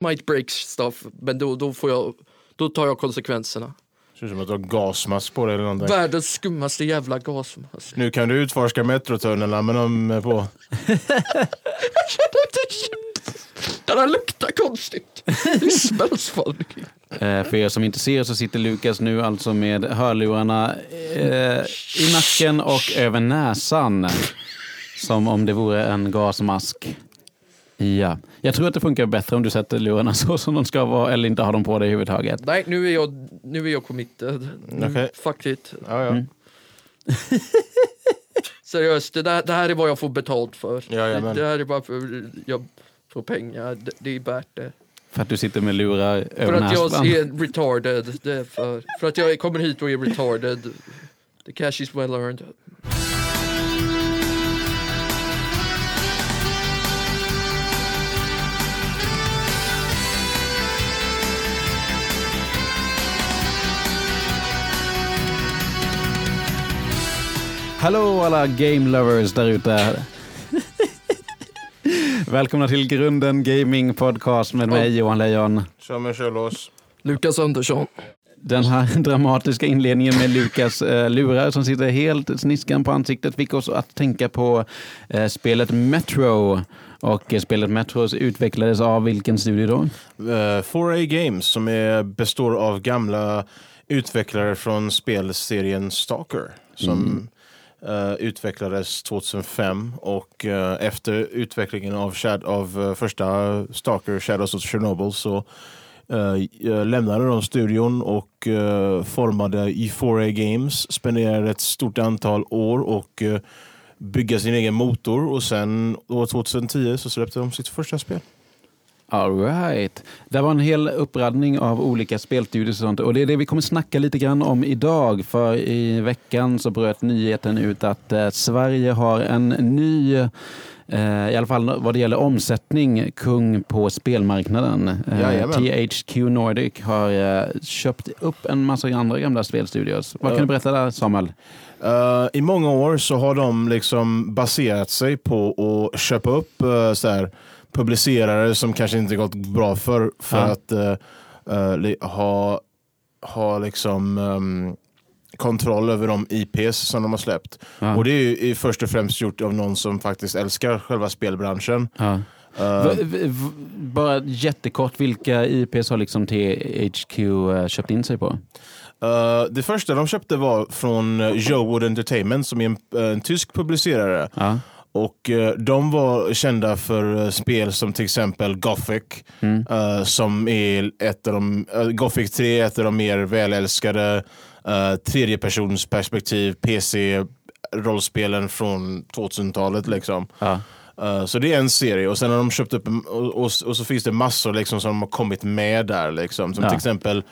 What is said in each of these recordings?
might break stuff, men då, då, får jag, då tar jag konsekvenserna. Ser ut som att du har gasmask på dig eller någonting. Världens skummaste jävla gasmask. Nu kan du utforska metrotunnlarna med dem är på. Den här luktar konstigt. Det smells funny. Eh, för er som inte ser så sitter Lukas nu alltså med hörlurarna eh, i nacken och över näsan. Som om det vore en gasmask. Ja, jag tror att det funkar bättre om du sätter lurarna så som de ska vara eller inte har dem på dig överhuvudtaget. Nej, nu är jag, nu är jag committed. Nu, Okej. Fuck it. Ja, ja. Mm. Seriöst, det, där, det här är vad jag får betalt för. Jajamän. det, det här är bara för jag får pengar. Det, det är värt det. För att du sitter med lurar För över att jag näsan. är retarded. Det är för, för att jag kommer hit och är retarded. The cash is well earned. Hallå alla game lovers där ute. Välkomna till Grunden Gaming Podcast med mig Johan Lejon. Med körlås. Lukas Andersson. Den här dramatiska inledningen med Lukas eh, lurar som sitter helt sniskan på ansiktet fick oss att tänka på eh, spelet Metro. Och eh, spelet Metro utvecklades av vilken studio då? Uh, 4A Games som är, består av gamla utvecklare från spelserien Stalker. Som Eh, utvecklades 2005 och uh, efter utvecklingen av, Shad- av uh, första Stalker, Shadows of Chernobyl så lämnade de studion och formade E4A Games, spenderade ett stort antal år och eh, bygga sin egen motor och sen år 2010 så släppte de sitt första spel. All right. Det var en hel uppradning av olika spelstudios och sånt. Och det är det vi kommer snacka lite grann om idag. För i veckan så bröt nyheten ut att eh, Sverige har en ny, eh, i alla fall vad det gäller omsättning, kung på spelmarknaden. Eh. THQ Nordic har eh, köpt upp en massa andra gamla spelstudios. Vad kan du berätta där Samuel? Eh, I många år så har de liksom baserat sig på att köpa upp uh, så här, publicerare som kanske inte gått bra för, för Ja. att eh, li- ha, ha liksom ehm, kontroll över de IPs som de har släppt. Ja. Och det är ju först och främst gjort av någon som faktiskt älskar själva spelbranschen. Ja. V- v- v- bara jättekort, vilka IPs har liksom THQ köpt in sig på? eh, det första de köpte var från uh, Jowood Entertainment som är en, en tysk publicerare. Ja. Och eh, de var kända för eh, spel som till exempel Gothic. Mm. eh, som är ett av de, uh, Gothic 3 är ett av de mer välälskade uh, tredjepersons perspektiv PC-rollspelen från 2000-talet. Liksom. Ja. Eh, så det är en serie och sen har de köpt upp och, och, och så finns det massor liksom, som har kommit med där. Liksom. Som Ja. till exempel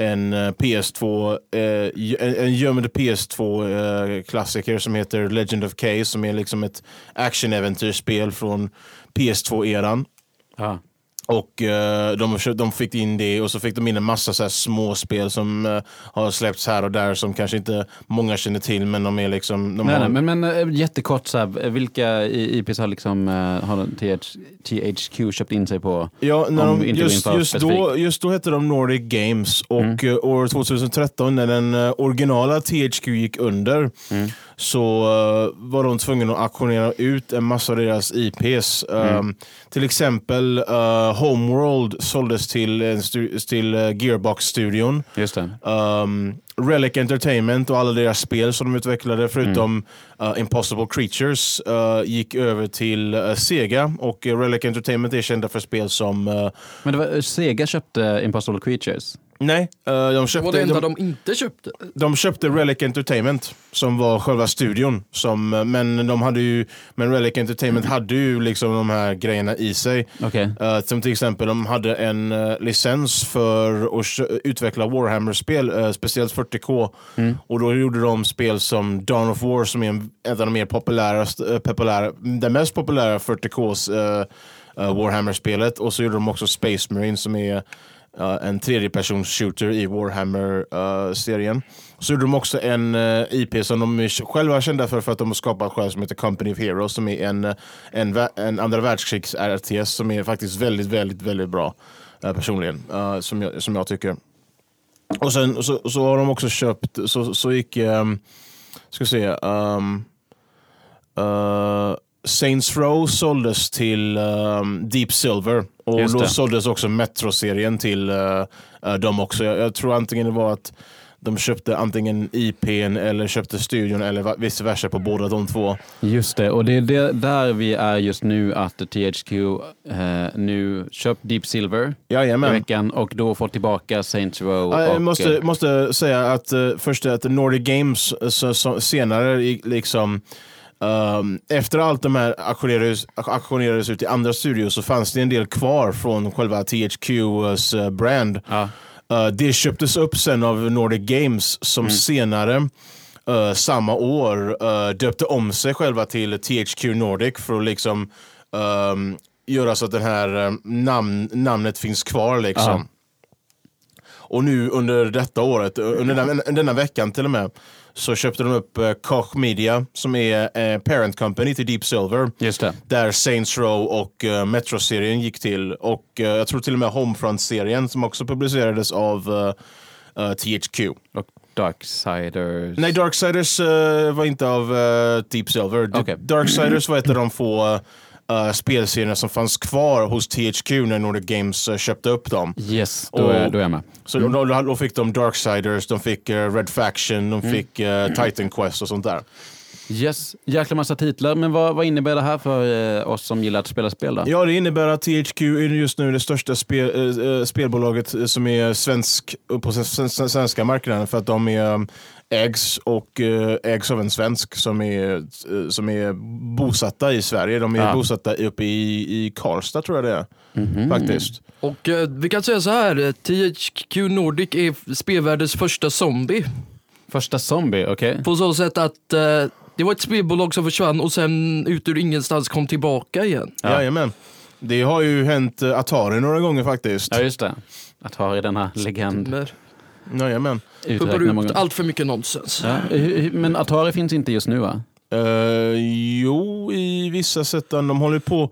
en PS2, eh, eh en, en gömd PS2-klassiker eh, som heter Legend of K som är liksom ett actionäventyrsspel från PS2-eran. Ah. Och eh, de, de fick in det och så fick de in en massa så här små spel som eh, har släppts här och där som kanske inte många känner till men de är liksom... De Nej, har, nej, men, men eh, jättekort, så här, vilka IPs har, liksom, har TH, THQ köpt in sig på? Ja, när de, just, just, då, just då hette de Nordic Games och Mm. år 2013 när den originala THQ gick under Mm. Så eh, var de tvungna att auktionera ut en massa av deras IPs. Mm. Um, till exempel uh, Homeworld såldes till, till eh, Gearbox-studion. Just. Um, Relic Entertainment och alla deras spel som de utvecklade förutom Mm. uh, Impossible Creatures uh, gick över till Sega och Relic Entertainment är kända för spel som Men det var, Sega köpte Impossible Creatures. Nej, uh, de, Det var köpte, det enda de, de inte köpte. de köpte Relic Entertainment som var själva studion. Som, uh, men, de hade ju, men Relic Entertainment hade ju liksom de här grejerna i sig. Okej. Uh, som till exempel de hade en uh, licens för att utveckla Warhammer-spel, uh, speciellt 40K. Mm. Och då gjorde de spel som Dawn of War som är en, ett av de mer populära, uh, populära den mest populära 40Ks uh, uh, Warhammer-spelet. Och så gjorde de också Space Marine som är uh, en tredjepersons shooter i Warhammer-serien. Eh, så gjorde de också en eh, uh, IP som de själva är kända för, för att de har skapat själv som heter Company of Heroes som är en, en, en andra världskrigs RTS som är faktiskt väldigt, väldigt, väldigt bra. personligen, som, jag, som jag tycker. Och sen så, så har de också köpt, så, så gick, um, ska se, um, uh, Saints Row såldes till um, Deep Silver och Just då det. såldes också Metro-serien till uh, dem också. Jag, jag tror antingen det var att de köpte antingen IPn eller köpte studion eller vice versa på båda de två. Just det, och det är det, där vi är just nu att THQ eh, nu köpt Deep Silver i Jajamän. veckan och då får tillbaka Saints Row. Ja, och, Jag måste, eh, måste säga att uh, först att Nordic Games eh, så, så, senare i- liksom ehm, efter allt de här auktionerades, auktionerades ut i andra studios så fanns det en del kvar från själva THQs uh, brand. ja, Uh, det köptes upp sen av Nordic Games som senare uh, samma år döpte om sig själva till THQ Nordic för att liksom um, göra så att den här um, namn, namnet finns kvar. liksom. Ja. Och nu under detta året, under denna, denna veckan till och med, så köpte de upp uh, Koch Media som är uh, parent company till Deep Silver. just det. Där Saints Row och uh, Metro-serien gick till. Och uh, jag tror till och med Homefront-serien som också publicerades av uh, uh, THQ. Och Darksiders. Nej, Darksiders uh, var inte av uh, Deep Silver. Okej. Darksiders var ett av de få uh, spelserierna som fanns kvar hos THQ när Nordic Games uh, köpte upp dem. Yes, då är, Och- då är jag med. Så då, då, då fick de Darksiders, de fick uh, Red Faction, de fick uh, Titan Quest och sånt där. Yes, jäkla massa titlar. Men vad, vad innebär det här för eh, oss som gillar att spela spel då? Ja, det innebär att THQ är just nu det största spel, eh, eh, spelbolaget eh, som är svensk på svenska marknaden för att de är ägs och eh, ägs av en svensk som är, eh, som är bosatta i Sverige. De är Ja. bosatta uppe i, i Karlstad tror jag det är. Mhm. Faktiskt. Och eh, vi kan säga så här, THQ Nordic är spelvärldens första zombie. Första Zombie, okej? På så sätt att eh, det var ett spelbolag som försvann och sen ut ur ingenstans kom tillbaka igen. Ja. Jajamän. Det har ju hänt Atari några gånger faktiskt. Ja, just det. Att ha i denna legend Jajamän. pumpar ut många... allt för mycket nonsens. Ja, hu- men Atari finns inte just nu va? Uh, jo, i vissa sätt. De håller på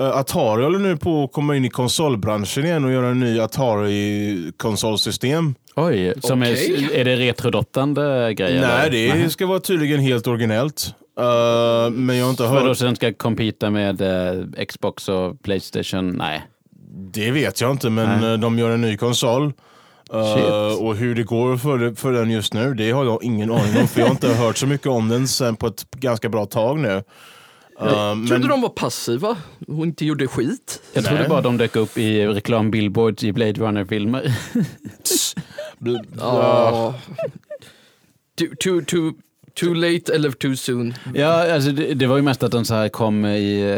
eh, Atari håller nu på att komma in i konsolbranschen igen och göra en ny Atari-konsolsystem. Oj, som Okej. är, är det retrodottande grejer? Nej, eller? det ska vara tydligen helt originellt. Eh, men jag har inte då hört. sen ska competa med eh, Xbox och Playstation? Nej. Det vet jag inte, men Nej. eh, de gör en ny konsol. Eh, Shit. och hur det går för, för den just nu, det har jag ingen aning om. För jag har inte hört så mycket om den sen på ett ganska bra tag nu. Eh, Jag trodde men, de var passiva och inte gjorde skit. Jag trodde Nej. bara de dök upp i reklambillboards i Blade Runner-filmer. Ja. Too, too, too, too late eller too soon. ja, alltså det, det var ju mest att de så här kom i...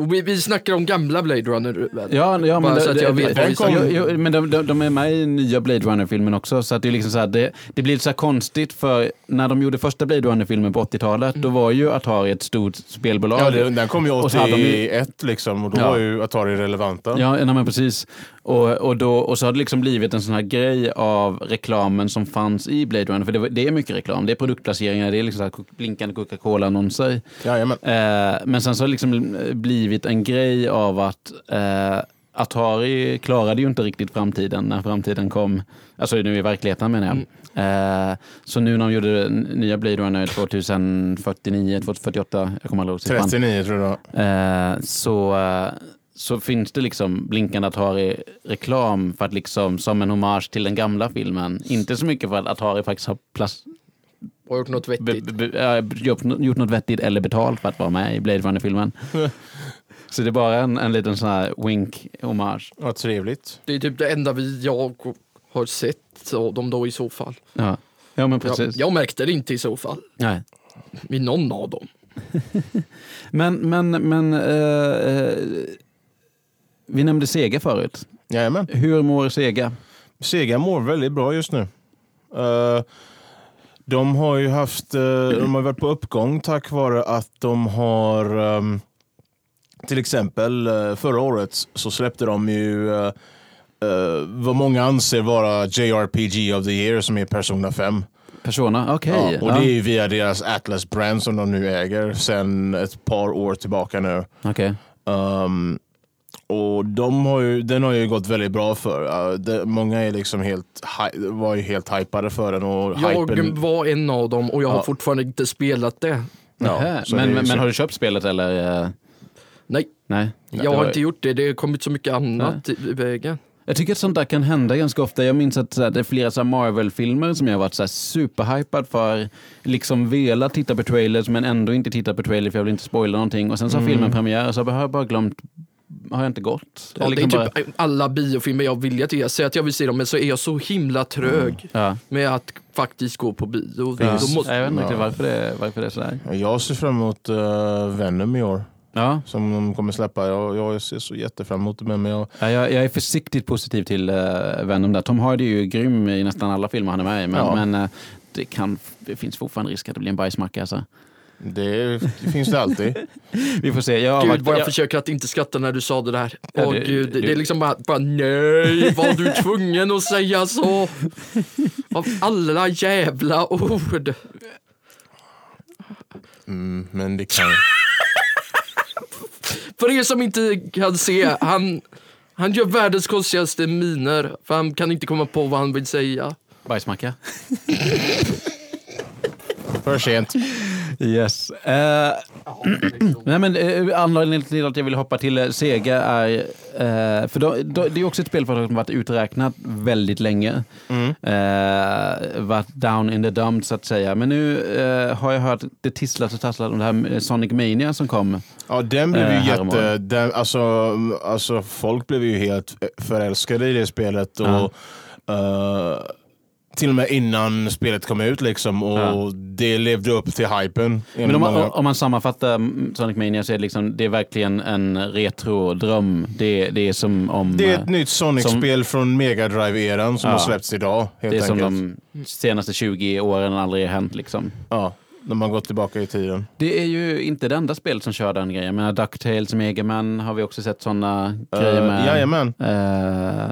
eh, Och vi, vi snackar om gamla Blade Runner. väl? Ja, ja men, det- jag det- snackar om. jo, men de, de, de är med i nya Blade Runner-filmen också. Så att det, är liksom så här, det, det blir så här konstigt för när de gjorde första Blade Runner-filmen på 80-talet, då var ju Atari ett stort spelbolag. ja, det, den kom ju Och så hade de ju- 81 liksom, och då Ja. var ju Atari relevanta. Ja, nej, men precis. Och, och, då, och så har det liksom blivit en sån här grej av reklamen som fanns i Blade Runner. För det, var- det är mycket reklam. Det är produktplaceringar, det är liksom så här blinkande Coca-Cola-annonser. Eh, men sen så har det liksom blivit en grej av att eh, Atari klarade ju inte riktigt framtiden när framtiden kom. Alltså nu i verkligheten menar jag. Eh, så nu när de gjorde nya Blade Runner 2049, 2048, jag kommer aldrig ihåg siffran. 39 tror jag. Eh, så, eh, så finns det liksom blinkande Atari-reklam för att liksom som en hommage till den gamla filmen. Inte så mycket för att Atari faktiskt har Har gjort något be, vettigt. be, äh, gjort, gjort något vettigt eller betalt för att vara med i Blade Runner-filmen. så det är bara en, en liten sån här wink-hommage. Vad trevligt. Det är typ det enda vi, jag har sett av dem då i så fall. Ja. ja, men Jag, precis. jag märkte det inte i så fall. Nej. I någon av dem. Men, men, men eh, eh, vi nämnde Sega förut. Jajamän. Hur mår Sega? Sega mår väldigt bra just nu. Eh, de har ju haft, eh, de har varit på uppgång tack vare att de har, ehm, till exempel eh, förra året så släppte de ju eh, vad många anser vara JRPG of the year som är Persona 5. Persona? Okej. Ja, och det är via deras Atlas brand som de nu äger sedan ett par år tillbaka nu. Okej. Um, Och de har ju, den har ju gått väldigt bra för. Ja, det, många är liksom helt, var ju helt hypade för den. Och Jag hypen, var en av dem och jag har Ja. fortfarande inte spelat det. Så men, det men, så- men har du köpt spelet eller? eh, Nej, Nej. jag har inte gjort det. Det har kommit så mycket annat i i vägen. Jag tycker att sånt där kan hända ganska ofta. Jag minns att det är flera Marvel-filmer som jag har varit så superhypad för. Liksom velat titta på trailers men ändå inte titta på trailer för jag vill inte spoila någonting. Och sen så har Mm. filmen premiär och så har jag bara glömt, har jag inte gått. Ja, det är liksom typ alla biofilmer jag vill att jag säger att jag vill se dem men så är jag så himla trög bara, ja. med att faktiskt gå på bio. Ja. Då måste, Jag vet inte Ja. varför det, varför det är sådär. Jag ser fram emot uh, Venom i år. Ja. Som de kommer släppa. Jag, jag ser så jättefram emot det. Men jag, Ja, jag, jag är försiktigt positiv till uh, Venom där. Tom Hardy är ju grym i nästan alla filmer han är med i. Men, Ja. men eh, det, kan, det finns fortfarande risk att det blir en bajsmacka. Alltså. Det, det finns det alltid. Vi får se. Jag, Gud vad jag jag- försöker att inte skratta när du sa det där. Ja, Åh det- gud, det, det- det är liksom bara, bara nej, var du tvungen att säga så? Av alla jävla ord. Mm, men det kan... För er som inte kan se, han, han gör världens konstigaste miner. För han kan inte komma på vad han vill säga. Bajsmacka. För sent. Yes. Eh, nej, men, eh, anledningen till att jag vill hoppa till eh, Sega är... eh, för då, då, det är också ett spelföretag som varit uträknat väldigt länge. Mm. Varit down in the dump så att säga. Men nu har jag hört det tisslas och tasslas om det här Sonic Mania som kom. Ja, den blev ju jätte... Den, alltså, alltså, folk blev ju helt förälskade i det spelet. Och, till och med innan spelet kom ut liksom. Och Ja. Det levde upp till hypen. Men om man, om man sammanfattar mm, Sonic Mania så är det, liksom, det är verkligen en retro-dröm. Det, det är som om... det är eh, ett nytt Sonic-spel från Mega Drive-eran som Ja. har släppts idag. Det är som enkelt. de senaste 20 åren aldrig har hänt. Liksom. Ja, de har gått tillbaka i tiden. Det är ju inte det enda spelet som kör den grejen. Jag menar, Ducktails, Megaman har vi också sett sådana grejer Uh, med. jajamän. Eh,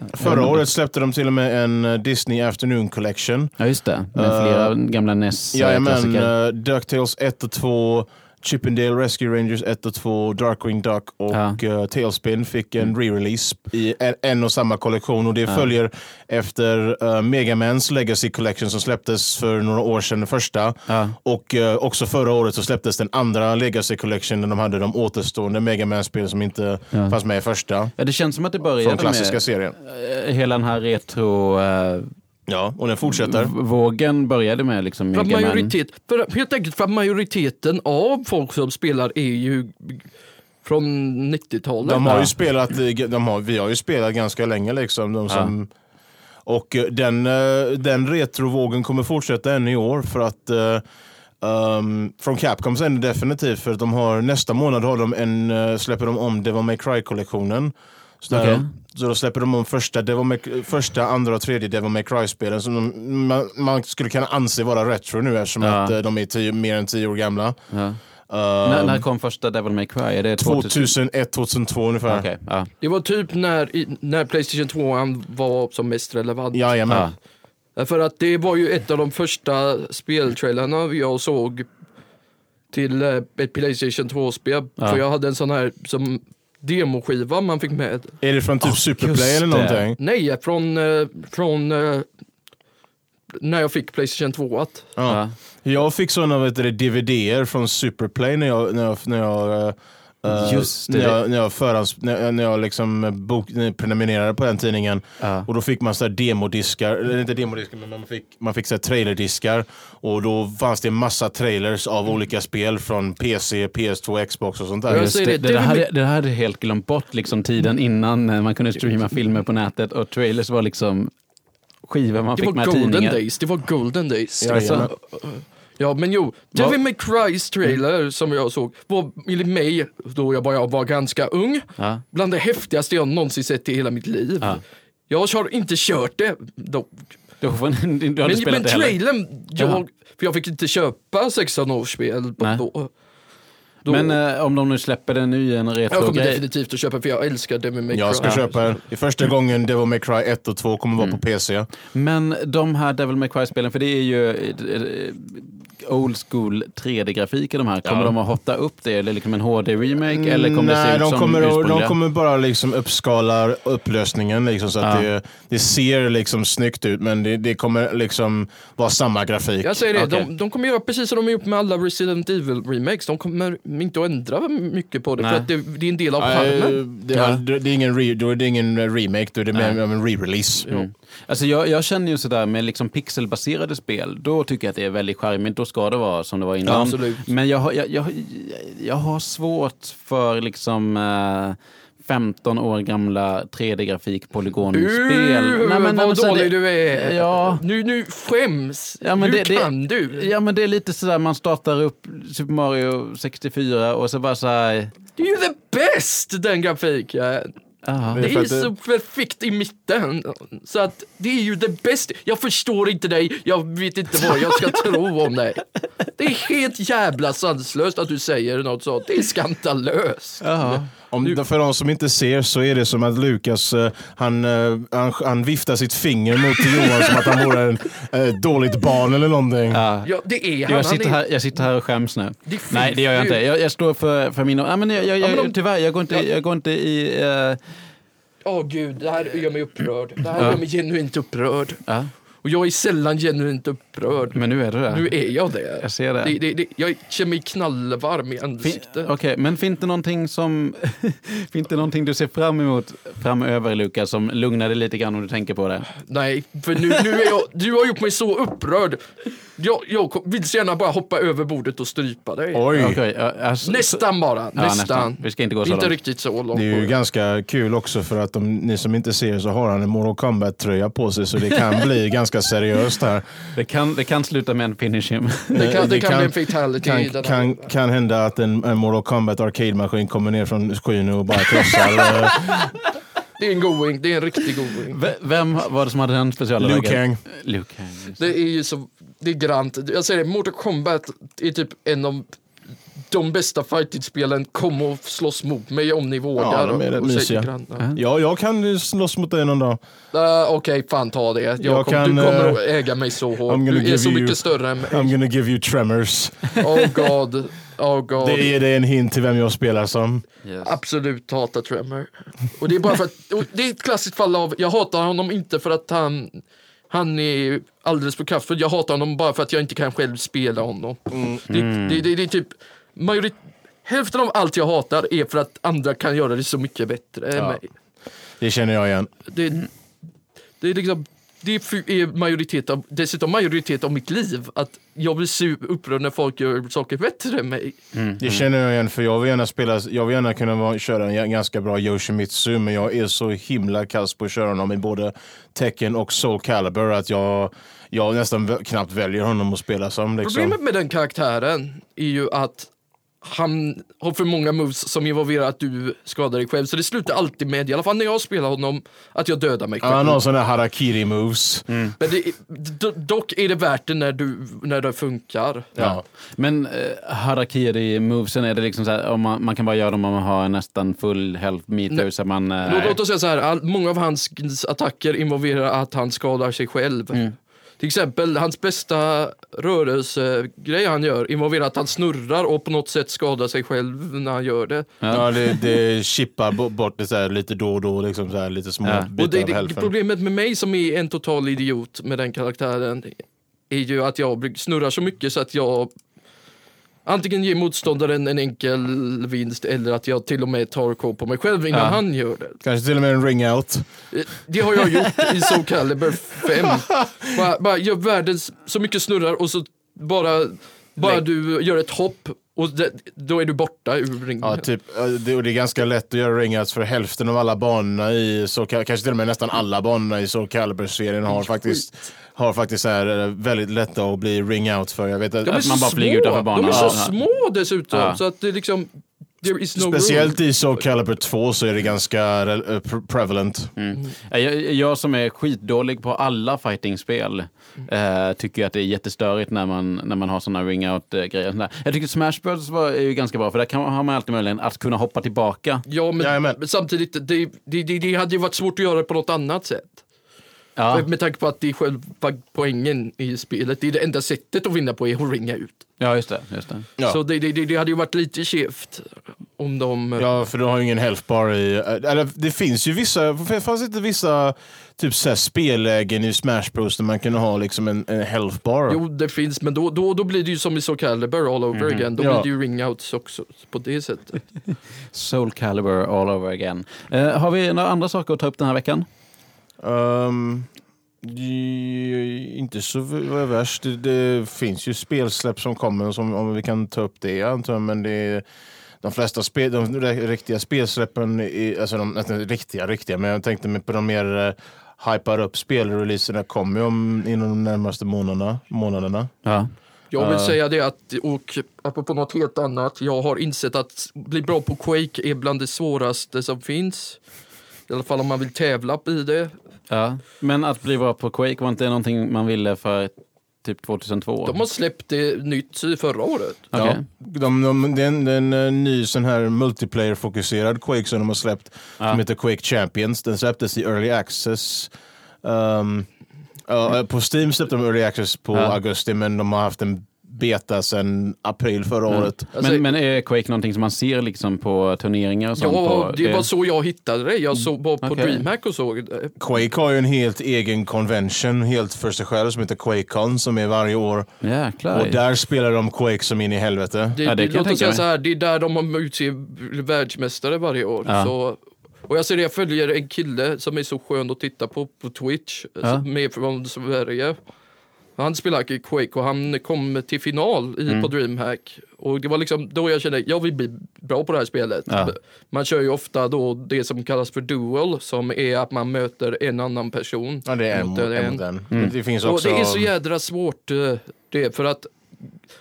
vet Förra året släppte de till och med en eh, Disney Afternoon Collection. Ja, just det. Med Eh, flera gamla Jajamän, NES-klassiker. uh, Ducktails 1 och 2, Chippendale Rescue Rangers 1 och 2, Darkwing Duck och Ja. eh, Tailspin fick en re-release i en, en och samma kollektion och det följer efter uh, Megamans Legacy Collection som släpptes för några år sedan, den första. Ja. Och eh, också förra året så släpptes den andra Legacy Collection där de hade de återstående Megaman-spel som inte Ja. fanns med i första. ja, det känns som att det Från började klassiska med serien. eh, hela den här retro... eh, Ja, och den fortsätter. vågen började med liksom För majoritet, för, helt enkelt för att majoriteten av folk som spelar är ju från 90-talet. De har Ja. ju spelat, de har, vi har ju spelat ganska länge liksom. De som, Och eh, den, eh, den retrovågen kommer fortsätta än i år för att Um, från Capcom sen definitivt för att de har nästa månad har de en, släpper de om Devil May Cry-kollektionen. Så, de, så då släpper de om första, Devil May, första andra och tredje Devil May Cry-spelen som de, man, man skulle kunna anse vara retro nu eftersom Ja. att eh, de är tio, mer än tio år gamla. Ja. Um, när, när kom första Devil May Cry? Är det 2000? 2001, 2002 ungefär. Okej, ja. Det var typ när, i- när Playstation 2 var som mest relevant. Jajamän. Ja. För att det var ju ett av de första speltrailerna jag såg till eh, ett Playstation 2-spel. Ja. För jag hade en sån här som demoskiva man fick med. Är det från typ Oh, Superplay eller någonting? Nej, från, eh, från eh, när jag fick Playstation 2. Att, Ja. Ja. Jag fick sådana DVD-er från Superplay när jag, när jag, när jag, eh, eh, Just det. när jag, när jag, förhands, när jag, när jag liksom bok, prenumererade på den tidningen. Ja. Och då fick man så här demodiskar, eller inte demodiskar men man fick, man fick så här trailerdiskar. Och då fanns det en massa trailers av olika spel från PC, PS2, Xbox och sånt där. Jag Just det, det, det, hade, det hade jag helt glömt bort, liksom, tiden innan eh, man kunde streama filmer på nätet och trailers var liksom skivor man det fick var med golden tidningar. days. Det var golden days. Jajamän. Ja men jo, Devil May Cry's trailer som jag såg var enligt mig, då jag bara var ganska ung, Ja. bland det häftigaste jag någonsin sett i hela mitt liv. Ja. Jag har inte kört det dock. Du, får, du har inte Men, spelat men det heller? trailern, Jaha. jag, för jag fick inte köpa 16 års spel Nej. då. då. Men eh, om de nu släpper en ny en jag kommer retro-grej. definitivt att köpa för jag älskar Devil May Cry. Jag ska köpa den. Det är första gången Devil May Cry 1 och 2 kommer vara på PC. Men de här Devil May Cry-spelen, för det är ju... eh, old school 3D-grafik i de här. Kommer Ja. de att hotta upp det? Eller liksom en HD-remake? Eller kommer det se Nej, ut de som kommer, de kommer bara liksom uppskala upplösningen liksom, så att Ja. det, det ser liksom snyggt ut men det, det kommer liksom vara samma grafik. Jag säger det, Okej. de, de kommer göra precis som de har gjort med alla Resident Evil remakes. De kommer inte att ändra mycket på det Nej. för att det, det är en del av Nej, charmen. det, Ja. det, det, är ingen re, då är det ingen remake, då är det mer Nej. av en re-release. Mm. Alltså jag, jag känner ju sådär med liksom pixelbaserade spel, då tycker jag att det är väldigt charmigt. Då ska det vara som det var innan. Ja. Men jag, har- jag, jag, jag har svårt för liksom eh, 15 år gamla 3D-grafik polygonspel. Uh, Nej, men- nej, vad men dålig det- du är. Ja. Nu, nu skäms. Ja, Hur det- det- kan du? Ja men det är lite sådär, man startar upp Super Mario 64 och så bara såhär... Det är ju the best den grafiken. Aha. Det är så perfekt i mitten. Så att det är ju det bästa. Jag förstår inte dig, jag vet inte vad jag ska tro om dig. Det är helt jävla sanslöst att du säger något sånt. Det är skandalöst. Jaha. Om, för de som inte ser så är det som att Lukas eh, han, eh, han, han viftar sitt finger mot Johan som att han vore en eh, dåligt barn eller någonting. Ja. Ja, det är han. Jag Han sitter, är- här, jag sitter här och skäms nu. Det Nej, det gör jag inte. Jag, jag står för, för min... Ja, men jag, jag, Ja, men jag, tyvärr, jag går inte, Ja. jag går inte i... eh, Åh gud, det här gör mig upprörd. Det här Ja. gör mig genuint upprörd. ja, Och jag är sällan genuint upprörd. men nu är det det. Nu är jag det. Jag ser det. det, det, det jag känner mig knallvarm i Fin- ansiktet. Okej, men finns det någonting som... finns det någonting du ser fram emot framöver, Lukas, som lugnar dig lite grann om du tänker på det? Nej, för nu, nu är jag, du har gjort mig så upprörd. Jag, jag vill så gärna bara hoppa över bordet och strypa dig. Oj, ja, alltså, Nästan bara, Ja, nästan. nästan. Vi ska inte gå så Inte långt. riktigt så långt. det är ju ganska kul också för att om ni som inte ser så har han en Mortal Kombat-tröja på sig så det kan bli ganska seriöst här. Det kan, det kan sluta med en finish him. Det kan, det Det kan, kan- bli en fatality Kan, kan, kan hända att en, en Mortal Kombat Arcade-maskin kommer ner från skyn och bara krossar eh, Det är en going, det är en riktig going. V- Vem var det som hade den speciella Liu? Kang. Liu Kang. Det är ju så, det är grant. Jag säger det, Mortal Kombat är typ en av de bästa fighting-spelen. Kom och slåss mot mig om ni vågar. de är rätt mysiga. Ja. Ja. Ja, jag kan slåss mot dig någon dag. Uh, Okej, fan ta det. Jag Jag kom, kan, du kommer eh, att äga mig så hårt. I'm Du är så you- mycket större än I'm mig. gonna give you tremors. Oh god. Oh god. Det ger dig en hint till vem jag spelar som. Yes. Absolut hatar Tremor. Och det är bara för att, det är ett klassiskt fall av, jag hatar honom inte för att han han är alldeles för kraftfull. Jag hatar honom bara för att jag inte kan själv spela honom. Det, det, det, det är typ majorit, Hälften av allt jag hatar är för att andra kan göra det så mycket bättre än Ja. mig. Det känner jag igen. Det, det är liksom det är majoritet av, dessutom majoritet av mitt liv. Att jag blir su- upprörd när folk gör saker bättre än mig. Det känner jag igen för jag vill gärna spela, jag vill gärna kunna vara, köra en ganska bra Yoshimitsu men jag är så himla kass på att köra honom i både Tekken och Soul Calibur att jag, jag nästan knappt väljer honom att spela som. Liksom. Problemet med den karaktären är ju att han har för många moves som involverar att du skadar dig själv. Så det slutar alltid med, i alla fall när jag spelar honom, att jag dödar mig själv. Han har sådana harakiri moves. Men det, do- dock är det värt det när, du, när det funkar. Ja. Men eh, harakiri-movesen, är det liksom så här, om man, man kan bara göra dem om man har nästan full health meter så man... eh, Låt, låt oss säga så här, all, många av hans attacker involverar att han skadar sig själv. Mm. Till exempel, hans bästa rörelsegrej han gör involverar att han snurrar och på något sätt skadar sig själv när han gör det. Ja, det, det chippar bo- bort det så här, lite då och då, liksom så här, lite små Ja. bitar Och det, av det, hälften. problemet med mig som är en total idiot med den karaktären är ju att jag snurrar så mycket så att jag antingen ger motståndaren en enkel vinst eller att jag till och med tar koll på mig själv innan Ja. han gör det. Kanske till och med en ring out. Eh, Det har jag gjort i Soul Calibur 5. Bara, bara gör världens så mycket snurrar och så bara, bara du gör ett hopp och det, då är du borta ur ringen. Ja, typ, det, och det är ganska lätt att göra ring outs för hälften av alla banorna i, så, kanske till och med nästan alla banorna i Soul Calibur-serien har faktiskt, har faktiskt så här, eh, väldigt lätta att bli ring out för. Jag vet att, att man så bara flyger små. utanför banan. De är så små dessutom Ja. så att det är liksom no Speciellt room. i Soul Calibur 2 så är det ganska eh, pre- prevalent. Mm. Jag, jag som är skitdålig på alla fightingspel eh, tycker att det är jättestörigt när man, när man har såna ring-out-grejer. Jag tycker Smash Bros var är ju ganska bra för där kan, har man alltid möjligheten att kunna hoppa tillbaka. Ja, men, men samtidigt, det, det, det, det hade ju varit svårt att göra det på något annat sätt. Ja. Med tanke på att det är själva poängen i spelet. Det är det enda sättet att vinna på är att ringa ut. Ja, just det. Just det. Ja. Så det, det, det det hade ju varit lite skevt om de... Ja, för du har ju ingen health bar i... Eller det finns ju vissa... Fanns det inte vissa typ så här spellägen i Smash Bros där man kunde ha liksom en, en health bar? Jo, det finns, men då, då, då blir det ju som i Soul Calibur all over again. Då Ja. blir det ju ringouts också på det sättet. Soul Calibur all over again. Eh, har vi några andra saker att ta upp den här veckan? Ju- inte så värst. Det, det finns ju spelsläpp som kommer, som, om vi kan ta upp det antar jag, men det är, de flesta spel, de riktiga spelsläppen, är, alltså de inte riktiga, riktiga, men jag tänkte mig på de mer uh, hypar upp spelreleaserna kommer ju om inom de närmaste månaderna. månaderna. Ja. Jag vill Ja. säga det att, och apropå något helt annat, jag har insett att bli bra på Quake är bland det svåraste som finns. I alla fall om man vill tävla i det. Ja. Men att bli bra på Quake var inte någonting man ville för typ 2002? De har släppt det nytt i förra året. Okej. Ja, de, de, det är en, det är en eh, ny sån här multiplayer-fokuserad Quake som de har släppt Ja. som heter Quake Champions. Den släpptes i Early Access. Um, ja, på Steam släppte de Early Access på Ja. augusti men de har haft en beta sedan april förra Mm. året. Alltså- men, men är Quake någonting som man ser liksom på turneringar och sånt? Ja, på, det var så jag hittade det. Jag såg bara på Okej. DreamHack och såg det. Quake har ju en helt egen convention helt för sig själv som heter QuakeCon som är varje år. Jäklar. Och där spelar de Quake som in i helvete. Det, Ja, det det, kan jag låt tänka oss säga mig. så här, det är där de har utser världsmästare varje år. Ja. Så, och jag ser det, jag följer en kille som är så skön att titta på på Twitch, Ja. som är från Sverige. Han spelar Quake och han kom till final i, Mm. på DreamHack. Och det var liksom då jag kände, jag vill bli bra på det här spelet. Ja. Man kör ju ofta då det som kallas för duel, som är att man möter en annan person. Ja, det är en mot en. En. Mm. Det finns Och också... det är så jädra svårt eh, det, för att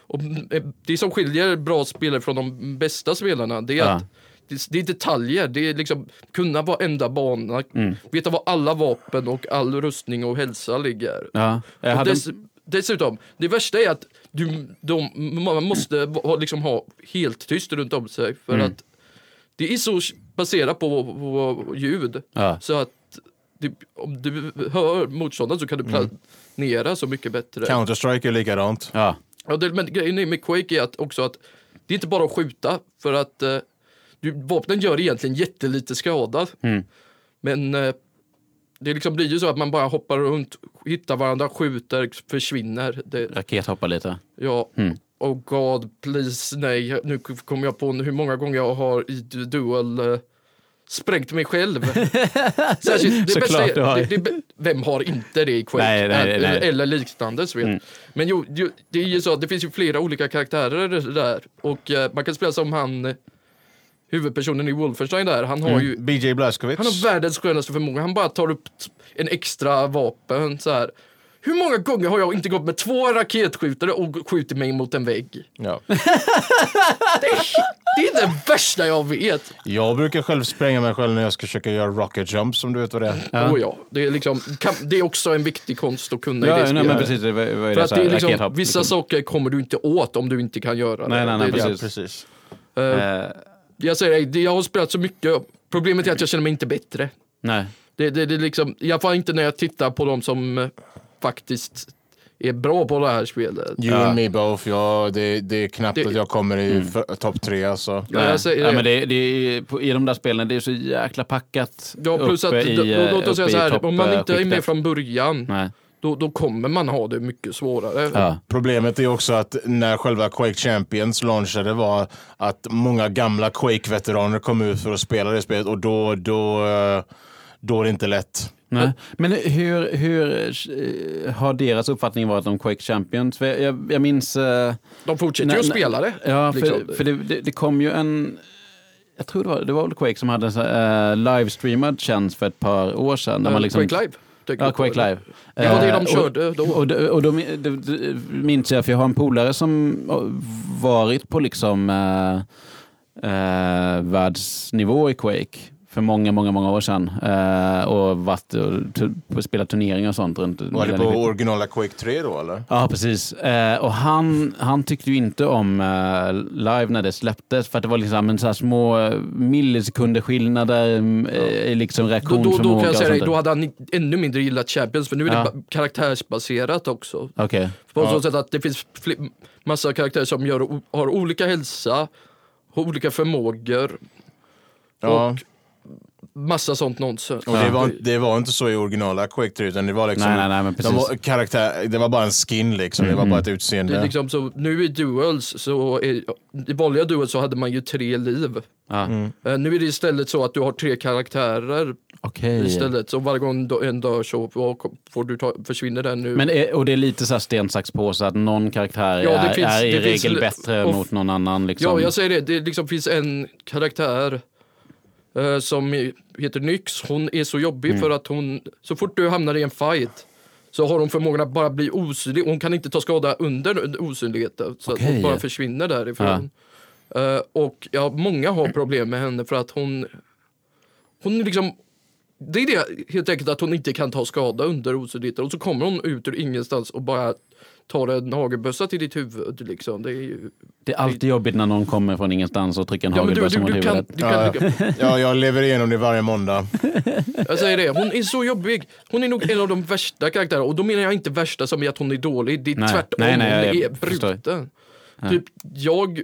och, eh, det som skiljer bra spelare från de bästa spelarna, det är Ja. att det, det är detaljer, det är liksom kunna varenda bana, Mm. veta var alla vapen och all rustning och hälsa ligger. Ja. Jag Och hade... dess, dessutom, det värsta är att du, de, man måste ha, liksom ha helt tyst runt om sig för Mm. att det är så baserat på, på ljud Ja. så att det, om du hör motståndaren så kan du Mm. planera så mycket bättre. Counter-Strike är likadant. Ja. Ja, det, men grejen är med Quake är att också att det är inte bara att skjuta för att eh, du, vapnen gör egentligen jättelite skada. Mm. Men eh, det liksom blir ju så att man bara hoppar runt, hittar varandra, skjuter, försvinner. Det, Rakethoppa lite. ja, Mm. oh god, please, nej. Nu kommer jag på hur många gånger jag har i du- duel eh, sprängt mig själv. Särskilt, det Såklart bästa du har. det, det, vem har inte det i Quake? Nej, nej, nej, eller, liknande. Mm. Men jo, jo, det är ju så att det finns ju flera olika karaktärer där. Och eh, man kan spela som han, eh, huvudpersonen i Wolfenstein där. Han har ju BJ Blazkowicz. han har världens skönaste förmåga. Han bara tar upp en extra vapen så här. Hur många gånger har jag inte gått med två raketskjutare och skjutit mig mot en vägg? Ja. Det är, det är det värsta jag vet. Jag brukar själv spränga mig själv när jag ska försöka göra rocket jumps om du vet vad det är. Ja. Oh ja, det, är liksom, kan, det är också en viktig konst att kunna i det Ja, nej, spelet. men precis. Var, var För det, att så det är liksom, vissa liksom. saker kommer du inte åt om du inte kan göra Nej, det. nej, nej, det är precis. Ja, precis. Eh, jag säger det- jag har spelat så mycket. Problemet är att jag känner mig inte bättre. nej. Det, det, det liksom, I alla fall inte när jag tittar på de som eh, faktiskt är bra på det här spelet. You Ja. and me both. Ja, det, det är knappt Det- att jag kommer i för- topp tre alltså. Ja, jag säger ja, det. men det, det är, I de där spelen det är så jäkla packat Ja, plus att, uppe i, låt oss säga så här, om man inte är med från början, Nej. Då, då kommer man ha det mycket svårare. Ja. Problemet är också att när själva Quake Champions launchade var att många gamla Quake-veteraner kom ut för att spela det spelet och då, då, eh, då är det inte lätt. Nej. Men hur, hur eh, har deras uppfattning varit om Quake Champions? För jag, jag, jag minns... eh, De fortsätter ju att spela det. Ja, för, liksom. för det, det, det kom ju en... Jag tror det var, det var väl Quake som hade en eh, livestreamad tjänst för ett par år sedan. Där man liksom, Quake Live. Tänker Ja, Quake? Live. Det var det Eh, de körde då. Och, och, och då minns jag, för jag har en polare som har varit på liksom eh, eh, världsnivå i Quake för många, många, många år sedan. Eh, och varit och spelat turneringar och sånt. Runt Var det på originala Quake 3 då eller? Ja, precis. Eh, och han, han tyckte ju inte om eh, live när det släpptes för att det var liksom en så här små eh, millisekunder skillnader mm, eh, i liksom Då, då, reaktionsförmåga. då kan jag säga dig, då hade han ännu mindre gillat Champions för nu är Ja. det ba- karaktärsbaserat också. Okej. På Ja. så sätt att det finns massa karaktärer som gör, har olika hälsa, har olika förmågor, Ja. Och- massa sånt nonsens. Och det, var, det var inte så i originala Quake 3 utan det var liksom Nej, nej, nej, men de var, karaktär, det var bara en skin liksom, det var bara ett utseende. Det är liksom så, nu i Duels, så är, i vanliga Duels så hade man ju tre liv. Ja. Eh, nu är det istället så att du har tre karaktärer Okej. istället. Så varje gång en dör så får du ta, försvinner den nu. Men är, och det är lite så här sten, sax, påse att någon karaktär Ja, är, finns- är i regel bättre mot någon annan. Liksom. Ja, jag säger det. Det liksom finns en karaktär som är- heter Nyx. Hon är så jobbig Mm. för att hon, så fort du hamnar i en fight så har hon förmågan att bara bli osynlig. Hon kan inte ta skada under osynligheten. Så att Okej. hon bara försvinner därifrån. Eh, och ja, många har problem med henne för att hon, hon liksom det är det helt enkelt att hon inte kan ta skada under osynligheten och så kommer hon ut ur ingenstans och bara tar en hagelbössa till ditt huvud. Liksom. Det är ju, Det är alltid jobbigt när någon kommer från ingenstans och trycker en Ja, hagelbössa mot du, kan, huvudet. du, kan, Ja, ja, jag lever igenom det varje måndag. Jag säger det, hon är så jobbig. Hon är nog en av de värsta karaktärerna. Och då menar jag inte värsta som i att hon är dålig. Det är Nej. tvärtom, Nej, nej, hon är bruten. Typ, jag...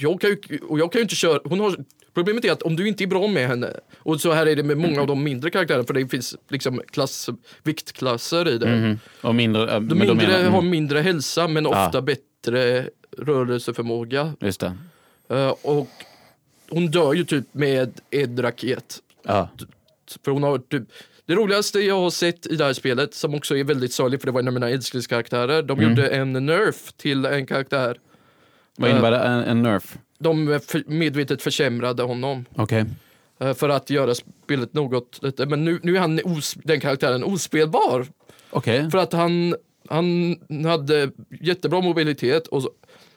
Jag kan ju, och jag kan ju inte köra... Hon har, problemet är att om du inte är bra med henne, och så här är det med många av de mindre karaktärerna, för det finns liksom klass, viktklasser i det. Mhm. Och mindre, äh, De mindre menar- mm, har mindre hälsa, men Ja. ofta bättre rörelseförmåga. Just det. Eh, och hon dör ju typ med en raket. Ja. För hon har typ, det roligaste jag har sett i det här spelet, som också är väldigt sorgligt för det var en av mina älsklingskaraktärer, de Mm. gjorde en nerf till en karaktär. Vad innebär det? En, en nerf? De för, medvetet försämrade honom Okej. eh, för att göra spelet något, men nu, nu är han os, den karaktären ospelbar. Okej. För att han, han hade jättebra mobilitet och så,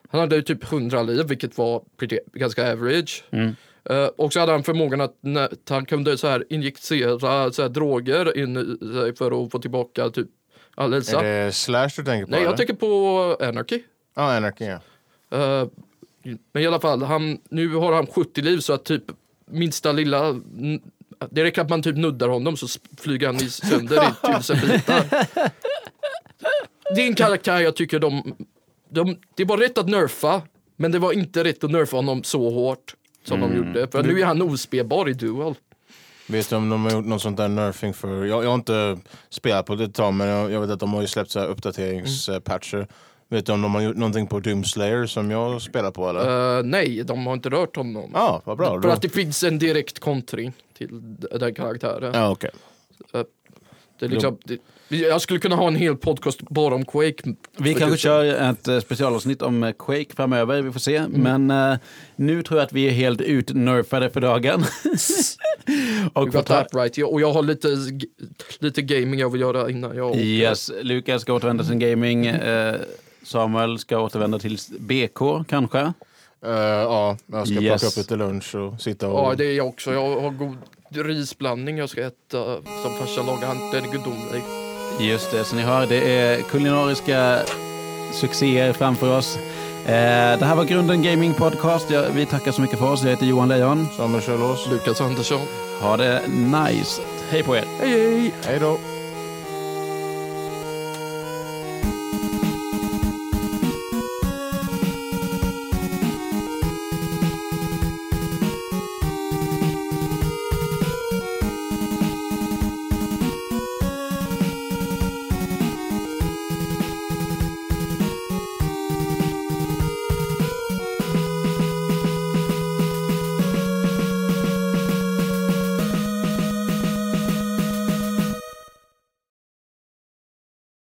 han hade ju typ 100 liv vilket var pretty, ganska average. Mm. Eh, och så hade han förmågan att, när, att han kunde så här injicera så här droger in i sig för att få tillbaka typ all hälsa. Är det Slash du tänker på? Nej, jag eller? tänker på Anarchy. Ja, Anarchy ja. Eh, men i alla fall, han, nu har han 70 liv så att typ minsta lilla det räcker att man typ nuddar honom så flyger han i sönder i tusen bitar. Det är en karaktär jag tycker de, de... Det var rätt att nerfa, men det var inte rätt att nerfa honom så hårt som de gjorde. För nu är han ospelbar i Dual. Vet du om de har gjort något sånt där nerfing för? Jag, jag har inte spelat på det ett tag men jag, jag vet att de har ju släppt så här uppdateringspatcher. Vet du om de har gjort någonting på Doomslayer som jag spelar på eller? Eh, nej, de har inte rört honom. Ja, vad bra. För att det finns en direkt kontring till den karaktären. Ja, okej. Det är liksom, det, jag skulle kunna ha en hel podcast bara om Quake. Vi kanske kör ett eh, specialavsnitt om eh, Quake framöver, vi får se. Men eh, nu tror jag att vi är helt utnerfade för dagen. och got that right. Jag, och jag har lite, lite gaming jag vill göra innan jag åker. yes, Lukas ska återvända till gaming. Eh, Samuel ska återvända till BK kanske. Eh, ja, jag ska Yes. plocka upp lite lunch och sitta och... Ja, det är jag också. Jag har god risblandning jag ska äta som farsan lagar. Han- Den är gudomlig. Just det, så ni hör, det är kulinariska succéer framför oss. Eh, det här var Grunden Gaming Podcast. Ja, vi tackar så mycket för oss. Jag heter Johan Lejon. Samuel Kjellås. Lukas Andersson. Ha det nice. Hej på er. Hej hej! Hej då.